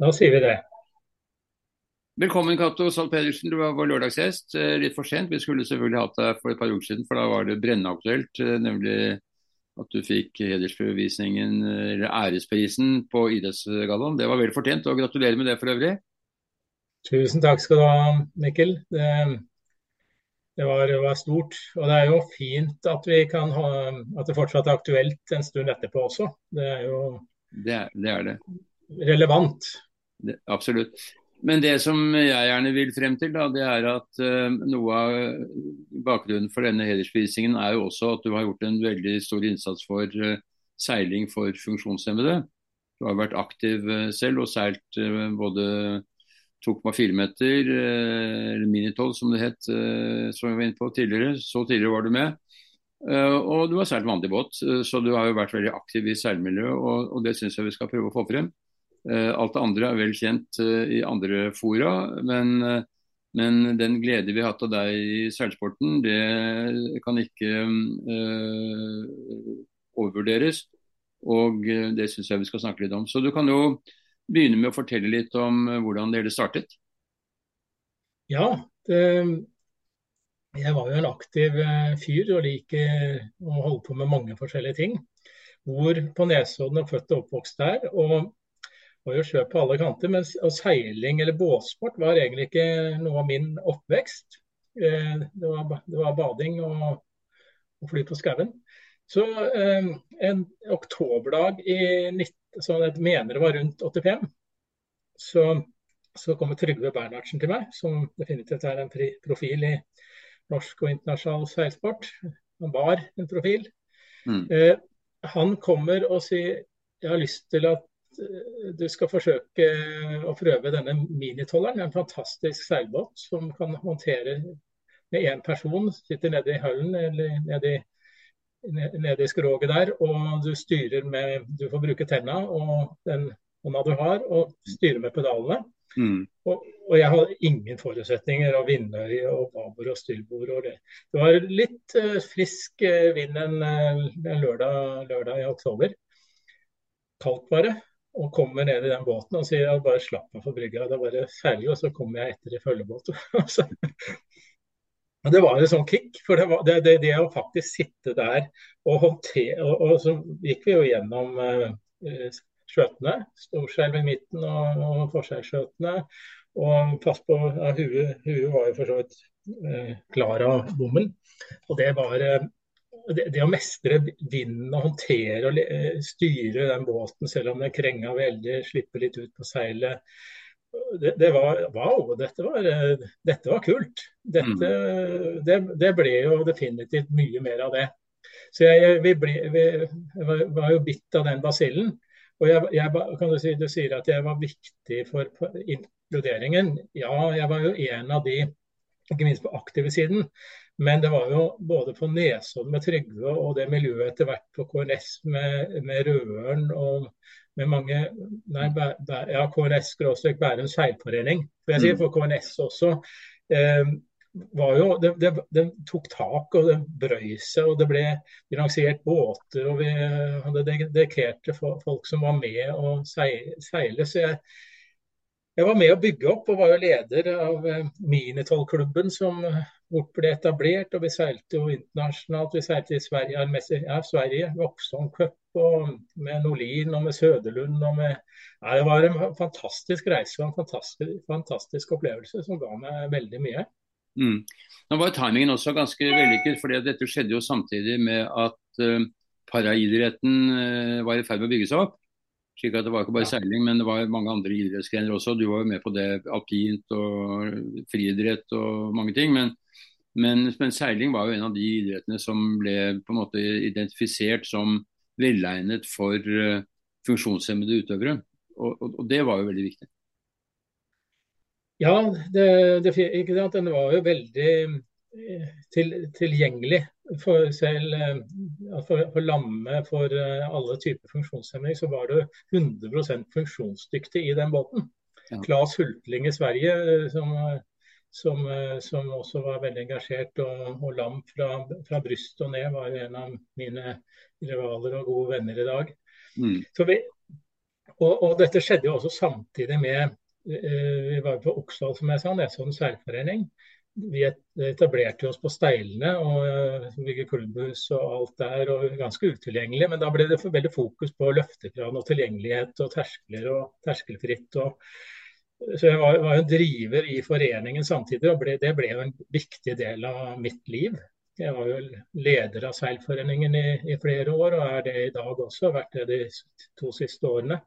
Da sier vi det. Velkommen Cato Zahl Pedersen, du var vår lørdagsgjest. Eh, litt for sent. Vi skulle selvfølgelig hatt deg for et par uker siden, for da var det brennaktuelt. Eh, nemlig at du fikk hedersbevisningen, eller æresprisen på Idrettsgallaen. Det var vel fortjent, og gratulerer med det for øvrig. Tusen takk skal du ha, Mikkel. Det, det, var, det, var, stort. Og det er jo fint at, ha, at det fortsatt er aktuelt en stund etterpå også. Det er jo det er det. Er det. relevant. absolutt. Men det som jeg gjerne vil frem til, da, det er at uh, noe av bakgrunnen for denne hedersprisingen er jo også at du har gjort en veldig stor innsats for uh, seiling for funksjonshemmede. Du har vært aktiv uh, selv og seilt både 2,4 meter, eller minitolv som det het, som vi var inne på tidligere. Så tidligere var du med. Og du har seilt vanlig båt, så du har jo vært veldig aktiv i seilmiljøet, og, og det syns jeg vi skal prøve å få frem. Eh, alt det andre er vel kjent eh, i andre fora, men, eh, men den glede vi har hatt av deg i seilsporten, det kan ikke øh, overvurderes. Og det syns jeg vi skal snakke litt om. Så du kan jo begynne med å fortelle litt om hvordan det hele startet. Ja, det, jeg var jo en aktiv fyr og liker å holde på med mange forskjellige ting. Bor på Nesodden og født og oppvokst der. og var jo sjø på alle kanter. Mens seiling eller båtsport var egentlig ikke noe av min oppvekst. Eh, det var, det var bading og, og, fly på skauen. Så eh, en oktoberdag i 19, så jeg mener det var rundt 85, så, så kommer Trygve Bernhardsen til meg, som definitivt er en profil i norsk og internasjonal seilsport. Han var en profil. Mm. Eh, han kommer og sier jeg har lyst til at du skal forsøke å prøve denne minitolleren. En fantastisk seilbåt som kan håndtere med én person. Sitter nede i høllen eller nede i, nede i skroget der, og du styrer med Du får bruke tenna og den hånda du har, og styre med pedalene. Mm. Og, og, jeg hadde ingen forutsetninger av vindøye og babord og styrbord. Og det. det var litt uh, frisk uh, vind en, en lørdag, lørdag, i oktober. Kaldt var det og kommer ned i den båten og sier bare slapp meg for brygga. Det er bare ferdig, og så kommer jeg etter i følgebåt. det var en sånn kick. For det, var, det, det, det å faktisk sitte der og håndtere og, og, så gikk vi jo gjennom uh, skjøtene. Storskjelv i midten og, og forskjellsskjøtene. Og pass på ja, huet, huet var jo for så vidt uh, klar av bommen. Og det var uh, det, det, å mestre vinden og håndtere og eh, styre den båten selv om den krenga veldig, slippe litt ut på seilet. Det, det var wow, dette var, eh, dette var kult. Dette, mm. det, det, ble jo definitivt mye mer av det. Så jeg, vi, ble, vi var, var, jo bitt av den basillen. Og jeg, jeg, kan du, si, du sier at jeg var viktig for inkluderingen. Ja, jeg var jo en av de, ikke minst på aktive siden, men det var jo både på Nesodden med Trygve og det miljøet etter hvert på KNS med, med Røren og med mange nei, ja, KNS-Bærum seilforening. For jeg sier mm. for KNS også. Eh, var jo, det, det, det, tok tak og det brøy seg, og det ble finansiert båter. og Vi hadde dedikerte folk som var med å seile. Så jeg, jeg var med å bygge opp og var jo leder av eh, minitollklubben som fort ble etablert. Og vi seilte jo internasjonalt. Vi seilte i Sverige, ja, Sverige Vokson Cup og med Nolin og med Søderlund. Og med, ja, det var en fantastisk reise og en fantastisk, fantastisk opplevelse som ga meg veldig mye. Mm. Nå var timingen også ganske vellykket, for dette skjedde jo samtidig med at uh, paraidretten uh, var i ferd med å bygge seg opp. Slik at Det var ikke bare seiling, men det var mange andre idrettsgrener også. Du var jo med på det alpint og friidrett og mange ting. Men, men, men, seiling var jo en av de idrettene som ble på en måte identifisert som velegnet for uh, funksjonshemmede utøvere. Og, og, og, det var jo veldig viktig. Ja, det, det, den var jo veldig eh, til, tilgjengelig for selv eh, for, for lamme, for eh, alle typer funksjonshemming, så var du 100 funksjonsdyktig i den båten. Ja. Claes Hultling i Sverige, eh, som, som, som, også var veldig engasjert, og, og lam fra, fra brystet og ned, var en av mine rivaler og gode venner i dag. Mm. Vi, og, og, dette skjedde jo også samtidig med Vi var på Oksdal, som jeg sa, Nesodden seilforening. Vi etablerte oss på Steilene og bygde klubbhus og alt der. og Ganske utilgjengelig, men da ble det veldig fokus på løftekran og tilgjengelighet og terskler og terskelfritt. og så jeg var, var en driver i foreningen samtidig, og ble, det ble jo en viktig del av mitt liv. Jeg var jo leder av seilforeningen i, i, flere år, og er det i dag også. Har vært det de to siste årene.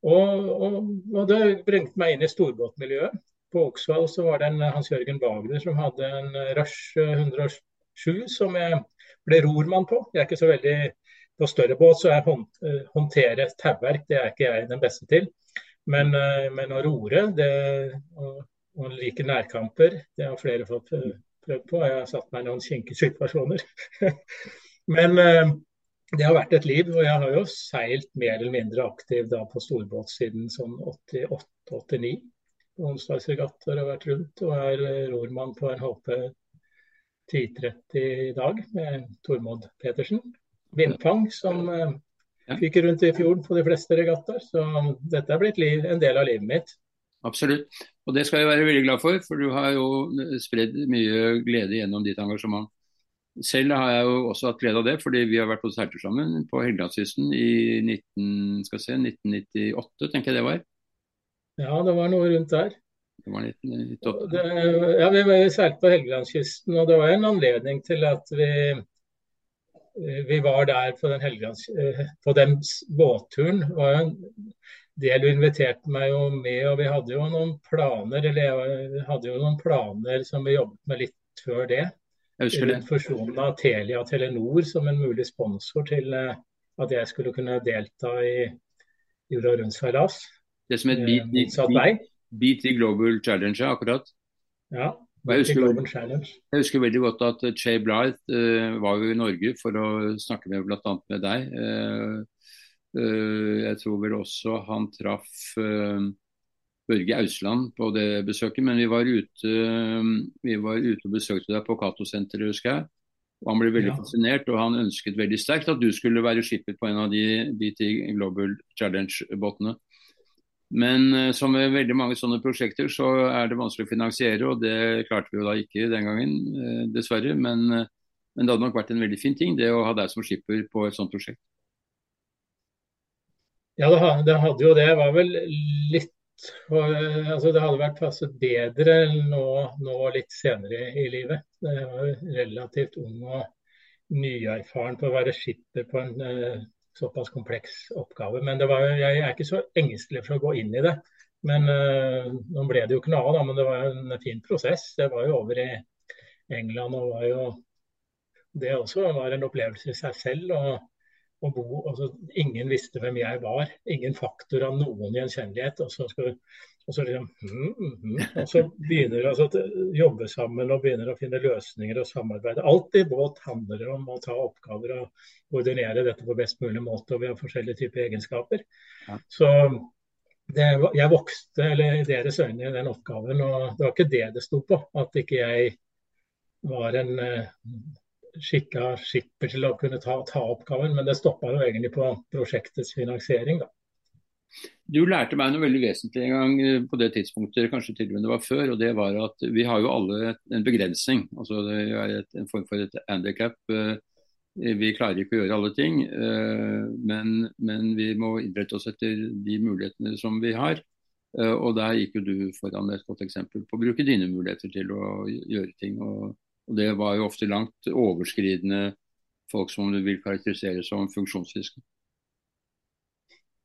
Og, og, og det bringte meg inn i storbåtmiljøet. På Oksvall så var det en Hans-Jørgen Wagner som hadde en Rush 107 som jeg ble rormann på. Jeg er ikke så veldig På større båt så er håndtere tauverk det er ikke jeg den beste til. Men, eh, men å rore det, og, og like nærkamper, det har flere fått eh, prøvd på. Jeg har satt meg i noen kinkige situasjoner. men eh, det har vært et liv, og jeg har jo seilt mer eller mindre aktiv da på storbåt siden sånn 88-89. Onsdagsregattaer har vært rundt, og er rormann på en HP 1030 i dag med Tormod Petersen. Vindfang, som Fyker rundt i fjorden på de fleste regattaer. Så dette er blitt liv, en del av livet mitt. Absolutt. Og det skal jeg være veldig glad for, for du har jo spredd mye glede gjennom ditt engasjement. Selv har jeg jo også hatt glede av det, fordi vi har vært på seiler sammen på Helgelandskysten i 19, se, 1998, tenker jeg det var. Ja, det var noe rundt der. Det var 1998. Det, ja, Vi var seilt på Helgelandskysten, og det var en anledning til at vi Eh, vi var der på den, Helgelands, eh, på den båtturen. var jo en del du inviterte meg jo med, og vi hadde jo noen planer eller jeg hadde jo noen planer som vi jobbet med litt før det. Rundt fusjonen av Telia og Telenor som en mulig sponsor til eh, at jeg skulle kunne delta i jorda rundt-seilas. Det som het BT Global Challenge, akkurat? Ja. Jeg husker, jeg husker, veldig godt at Che Blythe uh, var jo i Norge for å snakke med bl.a. med deg. Uh, uh, jeg tror vel også han traff Børge Ausland på det besøket. Men vi var ute, vi var ute og besøkte deg på Cato-senteret, husker jeg. Og Han ble veldig ja. fascinert, og han ønsket veldig sterkt at du skulle være skipper på en av de BT Global Challenge-båtene. Men uh, som med veldig mange sånne prosjekter, så er det vanskelig å finansiere, og det klarte vi jo da ikke den gangen, uh, dessverre. Men, uh, men, det hadde nok vært en veldig fin ting, det å ha deg som skipper på et sånt prosjekt. Ja, det hadde jo det. Det var vel litt altså Det hadde vært passet bedre nå, nå litt senere i, livet. Jeg var relativt ung og nyerfaren på å være skipper på en såpass kompleks oppgave. Men var, jeg er ikke så engstelig for å gå inn i det. Men uh, nå ble det jo ikke noe av, men det var en fin prosess. Det var jo over i England og var jo Det også var en opplevelse i seg selv. Og, og bo, altså, ingen visste hvem jeg var. Ingen faktor av noen gjenkjennelighet. Og så skal og så, liksom, mm, mm, og så begynner altså, å jobbe sammen og begynner å finne løsninger og samarbeide. Alt i båt handler om å ta oppgaver og ordinere dette på best mulig måte. og Vi har forskjellige typer egenskaper. Ja. Så det, jeg vokste eller i deres øyne i den oppgaven, og det var ikke det det sto på. At ikke jeg var en uh, skikka skipper til å kunne ta, ta oppgaven. Men det stoppa jo egentlig på prosjektets finansiering. da. Du lærte meg noe veldig vesentlig en gang eh, på det tidspunktet, kanskje til og med det var før. og det var at Vi har jo alle en begrensning. altså Det er et, en form for et handikap. Eh, vi klarer ikke å gjøre alle ting, eh, men, men vi må innrette oss etter de mulighetene som vi har. Og Der gikk jo du foran med et godt eksempel på å bruke dine muligheter til å gjøre ting. og, og Det var jo ofte langt overskridende folk som du vil karakterisere som funksjonsfiske.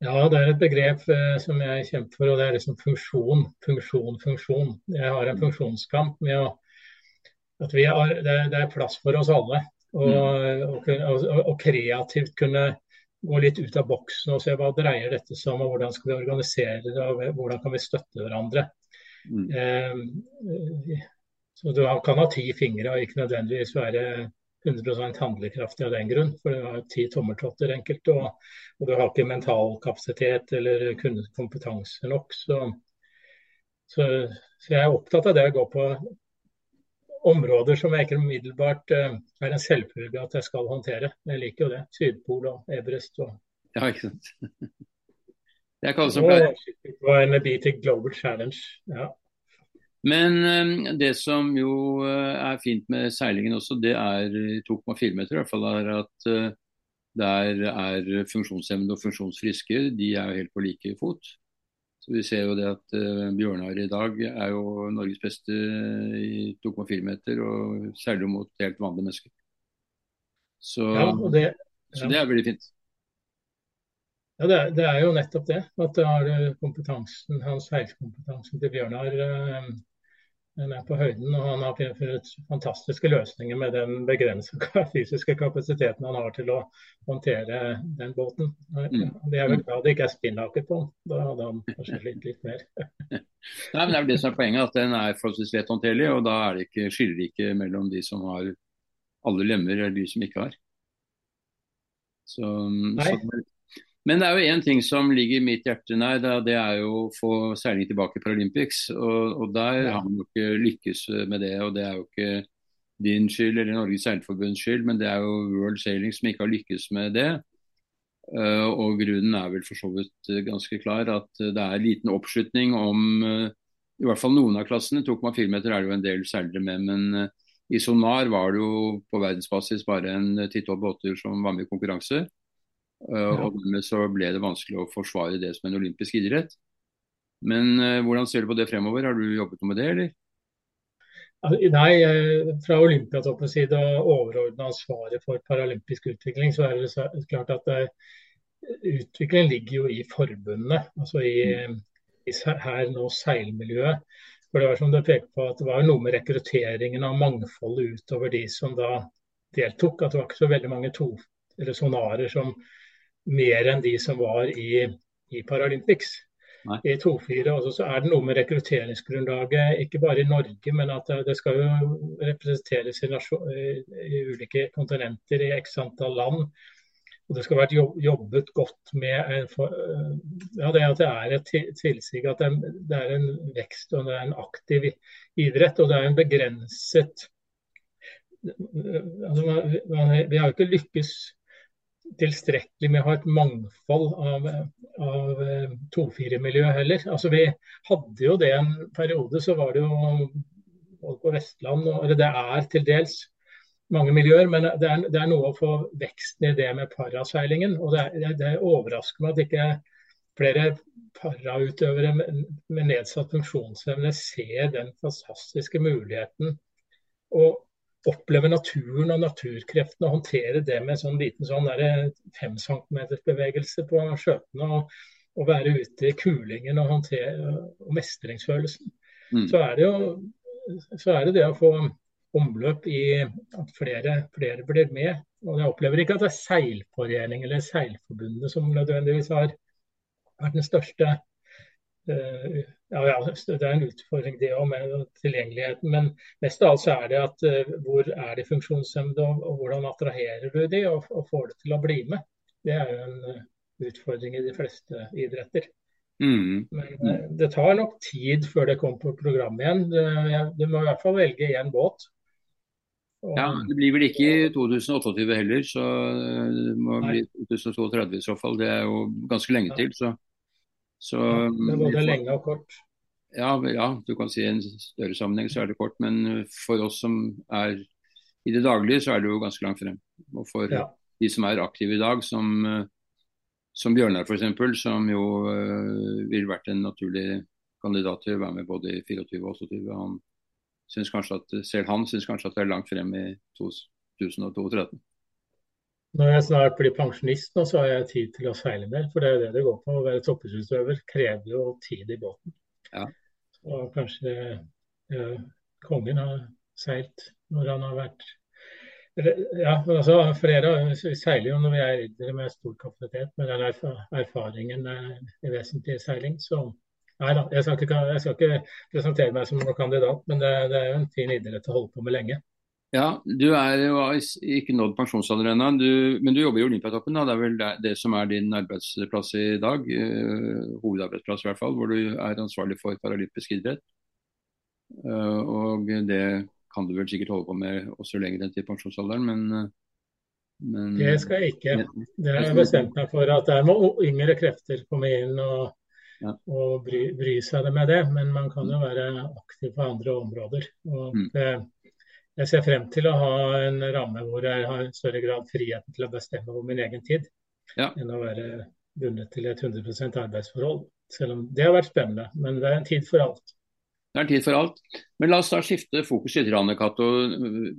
Ja, det er et begrep eh, som jeg kjemper for, og det er liksom funksjon, funksjon, funksjon. Jeg har en funksjonskamp med å, at har, det, det, er plass for oss alle. Og, mm. og, og, og, kreativt kunne gå litt ut av boksen og se hva dreier dette seg om, og hvordan skal vi organisere det, og hvordan kan vi støtte hverandre. Mm. Eh, så du kan ha ti fingre og ikke nødvendigvis være 100 handlekraftig av den grunn. For du har ti tommeltotter enkelt, og, og, du har ikke mental kapasitet eller kompetanse nok. Så, så, så, jeg er opptatt av det å gå på områder som jeg ikke umiddelbart uh, er en selvfølge at jeg skal håndtere. Jeg liker jo det. Sydpol og Everest. Og... Ja, ikke sant. Det er hva som det var en Global Challenge. Ja. Men eh, det som jo eh, er fint med seilingen også, det er 2,4 meter i hvert fall, er at eh, der er funksjonshemmede og funksjonsfriske. De er jo helt på like fot. Så Vi ser jo det at uh, Bjørnar i dag er jo Norges beste i 2,4 meter og seiler mot helt vanlige mennesker. Så, ja, det, så det er veldig fint. Ja, det er, det er, jo nettopp det. At det har eh, kompetansen, hans seilkompetansen til Bjørnar eh, den er på høyden. Og han har funnet fantastiske løsninger med den begrensede fysiske kapasiteten han har til å håndtere den båten. Mm. Det er vel glad det ikke er spinnaker på den. Da hadde han kanskje slitt litt mer. Nei, men Det er vel det som er poenget, at den er forholdsvis lett håndterlig. Og da er det ikke, skiller mellom de som har alle lemmer, eller de som ikke har. Så, så men det er jo én ting som ligger mitt hjerte nær, det er jo å få seiling tilbake i Paralympics. Og, og der ja. har man jo ikke lykkes med det. Og det er jo ikke din skyld eller Norges seilforbunds skyld, men det er jo World Sailing som ikke har lykkes med det. Uh, og grunnen er vel for så vidt ganske klar, at det er liten oppslutning om i hvert fall noen av klassene. 2,4 meter er det jo en del seilere med, men i Sonar var det jo på verdensbasis bare en ti-tolv båter som var med i konkurranse. Uh, og dermed så ble det vanskelig å forsvare det som en olympisk idrett. Men uh, hvordan ser du på det fremover? Har du jobbet noe med det, eller? Nei, fra Olympiatoppens side og overordna ansvaret for paralympisk utvikling, så er det klart at utviklingen ligger jo i forbundene. Altså i, i her nå seilmiljøet. For det var som du peker på at det var noe med rekrutteringen av mangfoldet utover de som da deltok. At det var ikke så veldig mange to, eller sonarer som mer enn de som var i, i Paralympics. Nei. I 2-4 så er det noe med rekrutteringsgrunnlaget, ikke bare i Norge, men at det skal jo representeres i, i ulike kontinenter i x antall land. Og Det skal vært jobbet godt med ja, det at det er et tilsig at det er en vekst og det er en aktiv idrett. Og det er en begrenset altså, Vi har jo ikke lykkes tilstrekkelig med å ha et mangfold av, av 2-4-miljø heller. Altså Vi hadde jo det en periode, så var det jo på Vestland, eller det er til dels mange miljøer, men det er, det er noe å få veksten i det med paraseilingen. og Det, er, det overrasker meg at ikke flere parautøvere med nedsatt funksjonsevne ser den fantastiske muligheten. Og oppleve naturen og naturkreftene og håndtere det med sånn liten sånn fem centimeters bevegelse på skjøtene. Og, og, være ute i kulingen og, håndtere, og mestringsfølelsen. Mm. Så, er det jo, så er det det å få omløp i at flere, flere blir med. Og Jeg opplever ikke at det er Seilforening eller Seilforbundet som nødvendigvis har vært den største ja, ja, det er en utfordring det òg med tilgjengeligheten. Men mest av alt så er det at uh, hvor er de funksjonshemmede, og, hvordan attraherer du de og, og, får det til å bli med. Det er jo en uh, utfordring i de fleste idretter. Mm. Men det tar nok tid før det kommer på programmet igjen. Du, må i hvert fall velge én båt. Og, ja, Det blir vel ikke i 2028 heller, så det må bli 2032 i så fall. Det er jo ganske lenge til. så så, det er både lenge og kort. Ja, ja, du kan si i en større sammenheng så er det kort. Men for oss som er i det daglige, så er det jo ganske langt frem. Og for ja. de som er aktive i dag, som, som Bjørnar f.eks., som jo uh, ville vært en naturlig kandidat til å være med både i 24 og 28. Han synes kanskje at, selv han syns kanskje at det er langt frem i 2032. Når jeg snart blir pensjonist, nå, så har jeg tid til å seile mer. For det er jo det det går på. Å være toppidrettsutøver krever jo tid i båten. Ja. Og kanskje eh, kongen har seilt når han har vært ja, altså flere seiler jo når vi er eldre med stor kapasitet, med den erf erfaringen i vesentlig seiling. Så nei da, jeg skal, ikke, jeg skal ikke presentere meg som noen kandidat, men det, det er jo en fin idrett å holde på med lenge. Ja, Du er jo ikke nådd pensjonsalder ennå, men du jobber i Olympiatoppen. Det er vel det, det, som er din arbeidsplass i dag, uh, hovedarbeidsplass i hvert fall, hvor du er ansvarlig for paralympisk idrett. Uh, og det kan du vel sikkert holde på med også lenger enn til pensjonsalderen, men uh, Men, det skal jeg ikke. Det har jeg bestemt meg for. at Der må yngre krefter komme inn og, ja. og bry, bry, seg med det. Men man kan jo være aktiv på andre områder. Og mm. Jeg ser frem til å ha en ramme hvor jeg har større grad friheten til å bestemme over min egen tid, ja. enn å være bundet til et 100 arbeidsforhold. Selv om det har vært spennende. Men det er en tid for alt. Det er en tid for alt. Men la oss da skifte fokus litt, Kato,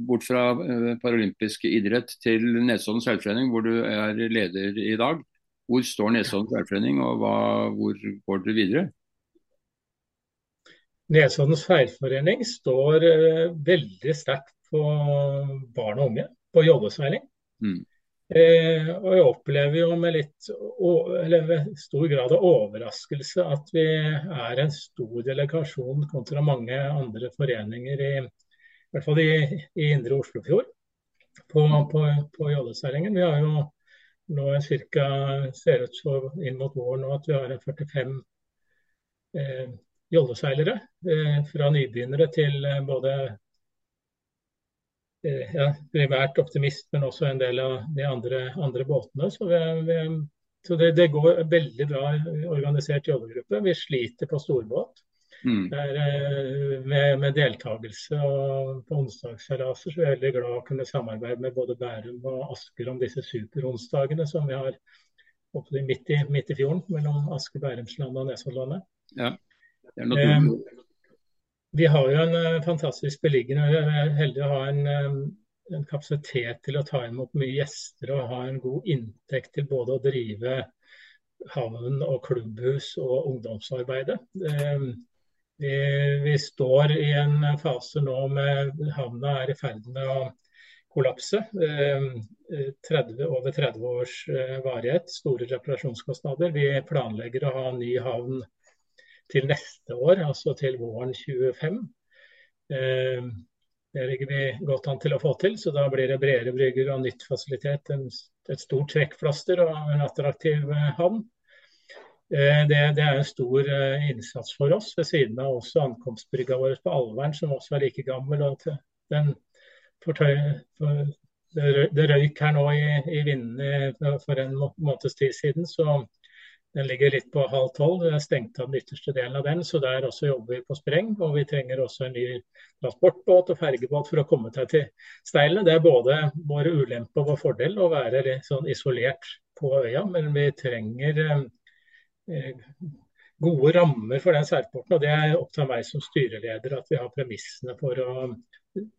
bort fra eh, paralympisk idrett til Nesodden seilforening, hvor du er leder i dag. Hvor står Nesodden seilforening, og hva, hvor går dere videre? Nesoddens feilforening står eh, veldig sterkt på barn og unge, på jobbeseiling. Mm. Eh, og jeg opplever jo med litt eller stor grad av overraskelse at vi er en stor delegasjon kontra mange andre foreninger, i, i hvert fall i, i indre Oslofjord, på, på, på jolleseilingen. Vi har jo nå cirka, ser ut så inn mot våren nå at vi har en 45 eh, jolleseilere. Eh, fra nybegynnere til eh, både Eh, ja, primært optimist, men også en del av de andre, andre båtene. Så, vi, vi, så det, det, går veldig bra organisert jollegruppe. Vi sliter på storbåt. Mm. Der, eh, med, med deltakelse på onsdagsseilaser så er vi veldig glad å kunne samarbeide med både Bærum og Asker om disse superonsdagene som vi har oppe midt i, midt i fjorden mellom Asker, Bærumslandet og Nesoddlandet. Ja. Eh, vi har jo en uh, fantastisk beliggenhet. Vi er heldige å ha en, um, en, kapasitet til å ta imot mye gjester og ha en god inntekt til både å drive havn og klubbhus og ungdomsarbeidet. Vi, vi, står i en fase nå med havna er i ferd med å kollapse. Um, 30, over 30 års varighet, store reparasjonskostnader. Vi planlegger å ha ny havn til neste år, altså til våren 25. Eh, det ligger vi godt an til å få til, så da blir det bredere brygger og nytt fasilitet. Et stort trekkplaster og en attraktiv eh, havn. Eh, det, det, er en stor innsats for oss, ved siden av også ankomstbrygga vår på Alvern, som også er like gammel. og den fortøy, for, det røyk her nå i, i vindene for en måneds tid siden. Så den ligger litt på halv tolv. Det er stengt av den ytterste delen av den, så der også jobber vi på spreng. Og vi trenger også en ny transportbåt og fergebåt for å komme seg til steilene. Det er både vår ulempe og vår fordel å være litt sånn isolert på øya, men vi trenger eh, gode rammer for den særporten. Og det opp til meg som styreleder at vi har premissene for å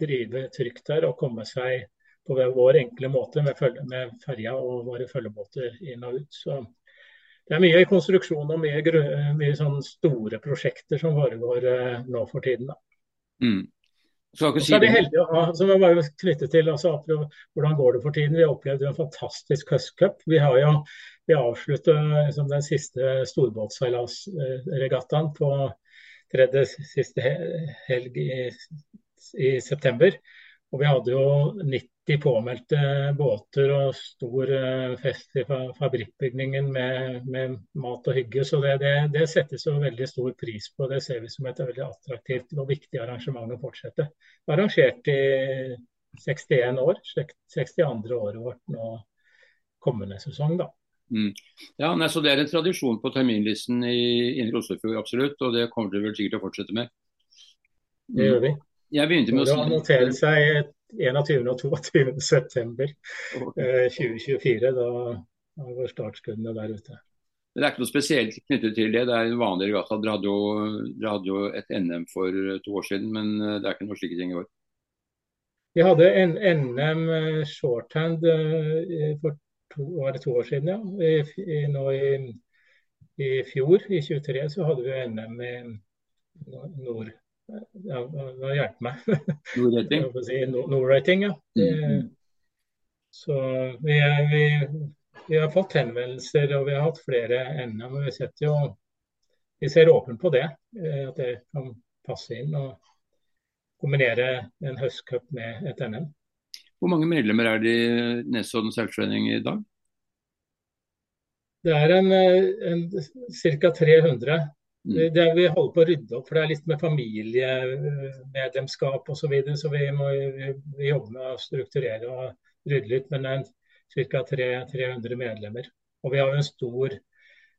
drive trygt der og komme seg på vår enkle måte med, med ferja og våre følgebåter inn og ut. Så det er mye konstruksjon og mye, mye sånn store prosjekter som foregår eh, nå for tiden. Mm. Så, si er vi heldige å ha, som jeg bare knyttet til, altså, hvordan går det for tiden. Vi har opplevd en fantastisk høstcup. Vi har jo vi liksom, den siste storbåtseilasregattaen på tredje siste helg i, i september. Og vi hadde jo 90 påmeldte båter og stor eh, fest i fabrikkbygningen med, med mat og hygge. Så det, det, det, settes jo veldig stor pris på. Det ser vi som et veldig attraktivt og viktig arrangement å fortsette. Arrangert i 61 år. 62. året vårt nå kommende sesong, da. Mm. Ja, nei, så Det er en tradisjon på terminlisten i Indre Oslofjord, absolutt. Og det kommer dere vel sikkert til å fortsette med. Mm. Det gjør vi. Jeg begynte med å si... notere seg 21. og 22. september okay. 2024. Da går startskuddene der ute. Det er ikke noe spesielt knyttet til det. Det er en vanlig regatta. Dere hadde, hadde, jo et NM for to år siden, men eh, det er ikke noe slike ting i år. Vi hadde en NM eh, shorthand eh, for to, var det to år siden, ja. I, i, nå i, i fjor, i 23, så hadde vi NM i nord ja, hjelpe meg. Nordretting? si, Nordretting, ja. Mm. Så vi, vi, vi, har fått henvendelser og vi har hatt flere ennå. Men vi, setter jo, vi ser åpent på det. Eh, at det kan passe inn og kombinere en høstcup med et NM. Hvor mange medlemmer er det i Nesodden seilforening i dag? Det er en, eh, en ca. 300 Mm. Det, vi holder på å rydde opp, for det er litt med familiemedlemskap osv. Så, videre, så vi må vi, jobber med å strukturere og rydde litt. Men det er ca. 300 medlemmer. Og vi har jo en stor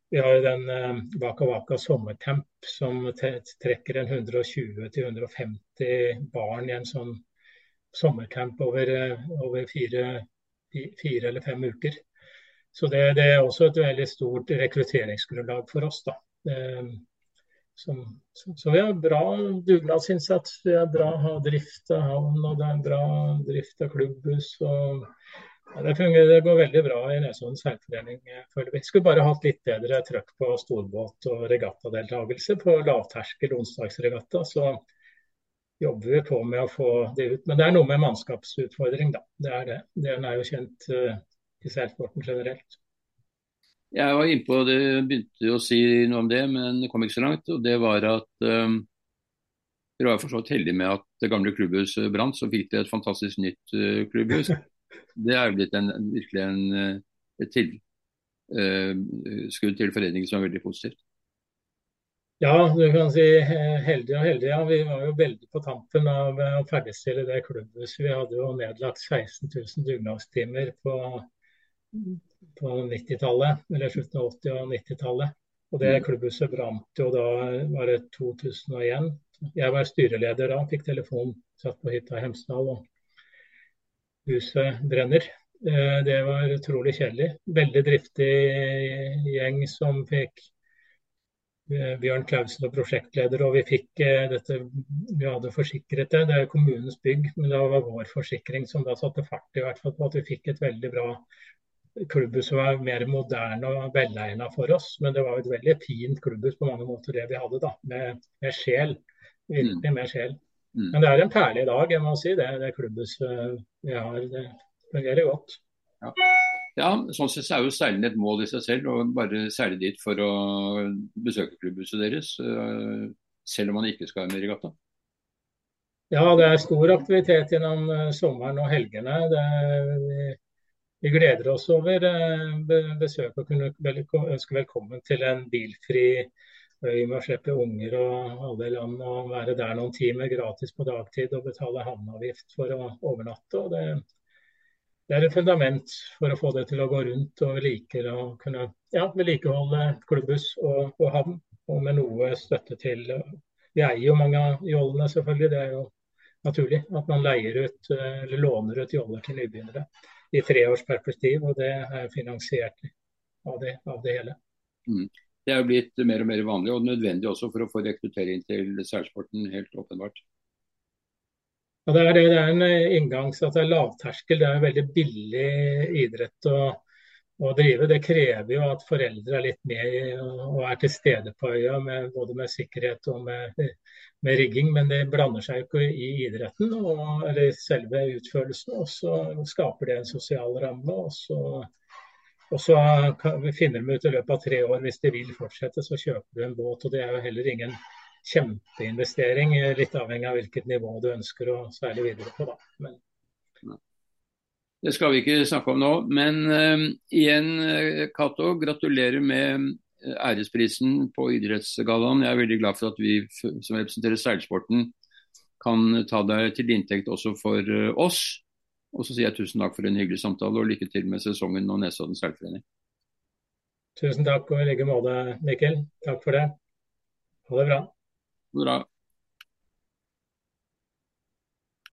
vi har jo den eh, Waka Waka sommertemp som trekker en 120-150 barn i en sånn sommertemp over, uh, over fire, fire, eller fem uker. Så det, det, er også et veldig stort rekrutteringsgrunnlag for oss. da. Uh, som, så, vi har bra dugnadsinnsats. Vi har bra drift av havn, og det er bra drift av klubbhus. og ja, det, fungerer, det, går veldig bra i Nesodden seilforening, føler vi. Skulle bare hatt litt bedre trøkk på storbåt- og regattadeltakelse på lavterskel onsdagsregatta. Så jobber vi på med å få det ut. Men det er noe med mannskapsutfordring, da. Det er det. Den er jo kjent uh, i seilsporten generelt. Jeg var inne på det, begynte å si noe om det, men det kom ikke så langt. og Det var at um, dere var for så vidt heldige med at det gamle klubbhuset brant. Så fikk dere et fantastisk nytt uh, klubbhus. Det er blitt en, virkelig en, eh, et tilskudd til foreningen som er veldig positivt. Ja, du kan si heldig og heldig. Ja. Vi var jo veldig på tampen av å ferdigstille det klubbhuset. Vi hadde jo nedlagt 16 000 dugnadstimer på, på 90-tallet, eller slutten av 80- og 90-tallet. Og det mm. klubbhuset brant jo da var det 2001. Jeg var styreleder da, fikk telefon, satt på hytta i Hemsedal. og huset brenner. Eh, det var utrolig kjedelig. Veldig driftig gjeng som fikk eh, Bjørn Klausen og prosjektleder, og vi fikk eh, dette Vi hadde forsikret det. Det er kommunens bygg, men det var vår forsikring som da satte fart i hvert fall på at vi fikk et veldig bra klubbhus som var mer moderne og velegna for oss. Men det var et veldig fint klubbhus på mange måter, det vi hadde, da. Med, med sjel. Virkelig med sjel. Mm. Men det er en perle i dag, jeg må si det. Det klubbhuset vi har, det fungerer godt. Ja. ja, sånn sett er jo seilen et mål i seg selv, å bare seile dit for å besøke klubbhuset deres. Eh, selv om man ikke skal med regatta. Ja, det er stor aktivitet gjennom eh, sommeren og helgene. vi, vi, gleder oss over eh, besøk og kunne ønske velkommen til en bilfri øy med å slippe unger og alle land og være der noen timer gratis på dagtid og betale havneavgift for å overnatte. det, det er et fundament for å få det til å gå rundt og liker å kunne ja, vedlikeholde klubbhus og, og, havn. Og med noe støtte til Vi eier jo mange av jollene, selvfølgelig. Det er jo naturlig at man leier ut eller låner ut joller til nybegynnere i treårsperspektiv. Og det er finansiert av det, av det hele. Mm det er jo blitt mer og mer vanlig og nødvendig også for å få rekruttering til særsporten. helt åpenbart. Ja, det, er det, er en inngang så at det er lavterskel. Det er en veldig billig idrett å, å, drive. Det krever jo at foreldre er litt med og er til stede på øya, med, både med sikkerhet og med, med, rigging. Men det blander seg ikke i idretten og, eller selve utførelsen. Og så skaper det en sosial ramme. og så og så finner de ut i løpet av tre år hvis de vil fortsette, så kjøper du en båt. og Det er jo heller ingen kjempeinvestering, litt avhengig av hvilket nivå du ønsker å seile videre på. da. Men... Det skal vi ikke snakke om nå, men uh, igjen Cato, gratulerer med æresprisen på idrettsgallaen. Jeg er veldig glad for at vi som representerer seilsporten kan ta deg til inntekt også for uh, oss. Og så sier jeg tusen takk for en hyggelig samtale og lykke til med sesongen og Nesodden seilforening. Tusen takk og i like måte, Mikkel. Takk for det. Ha det bra. Bra.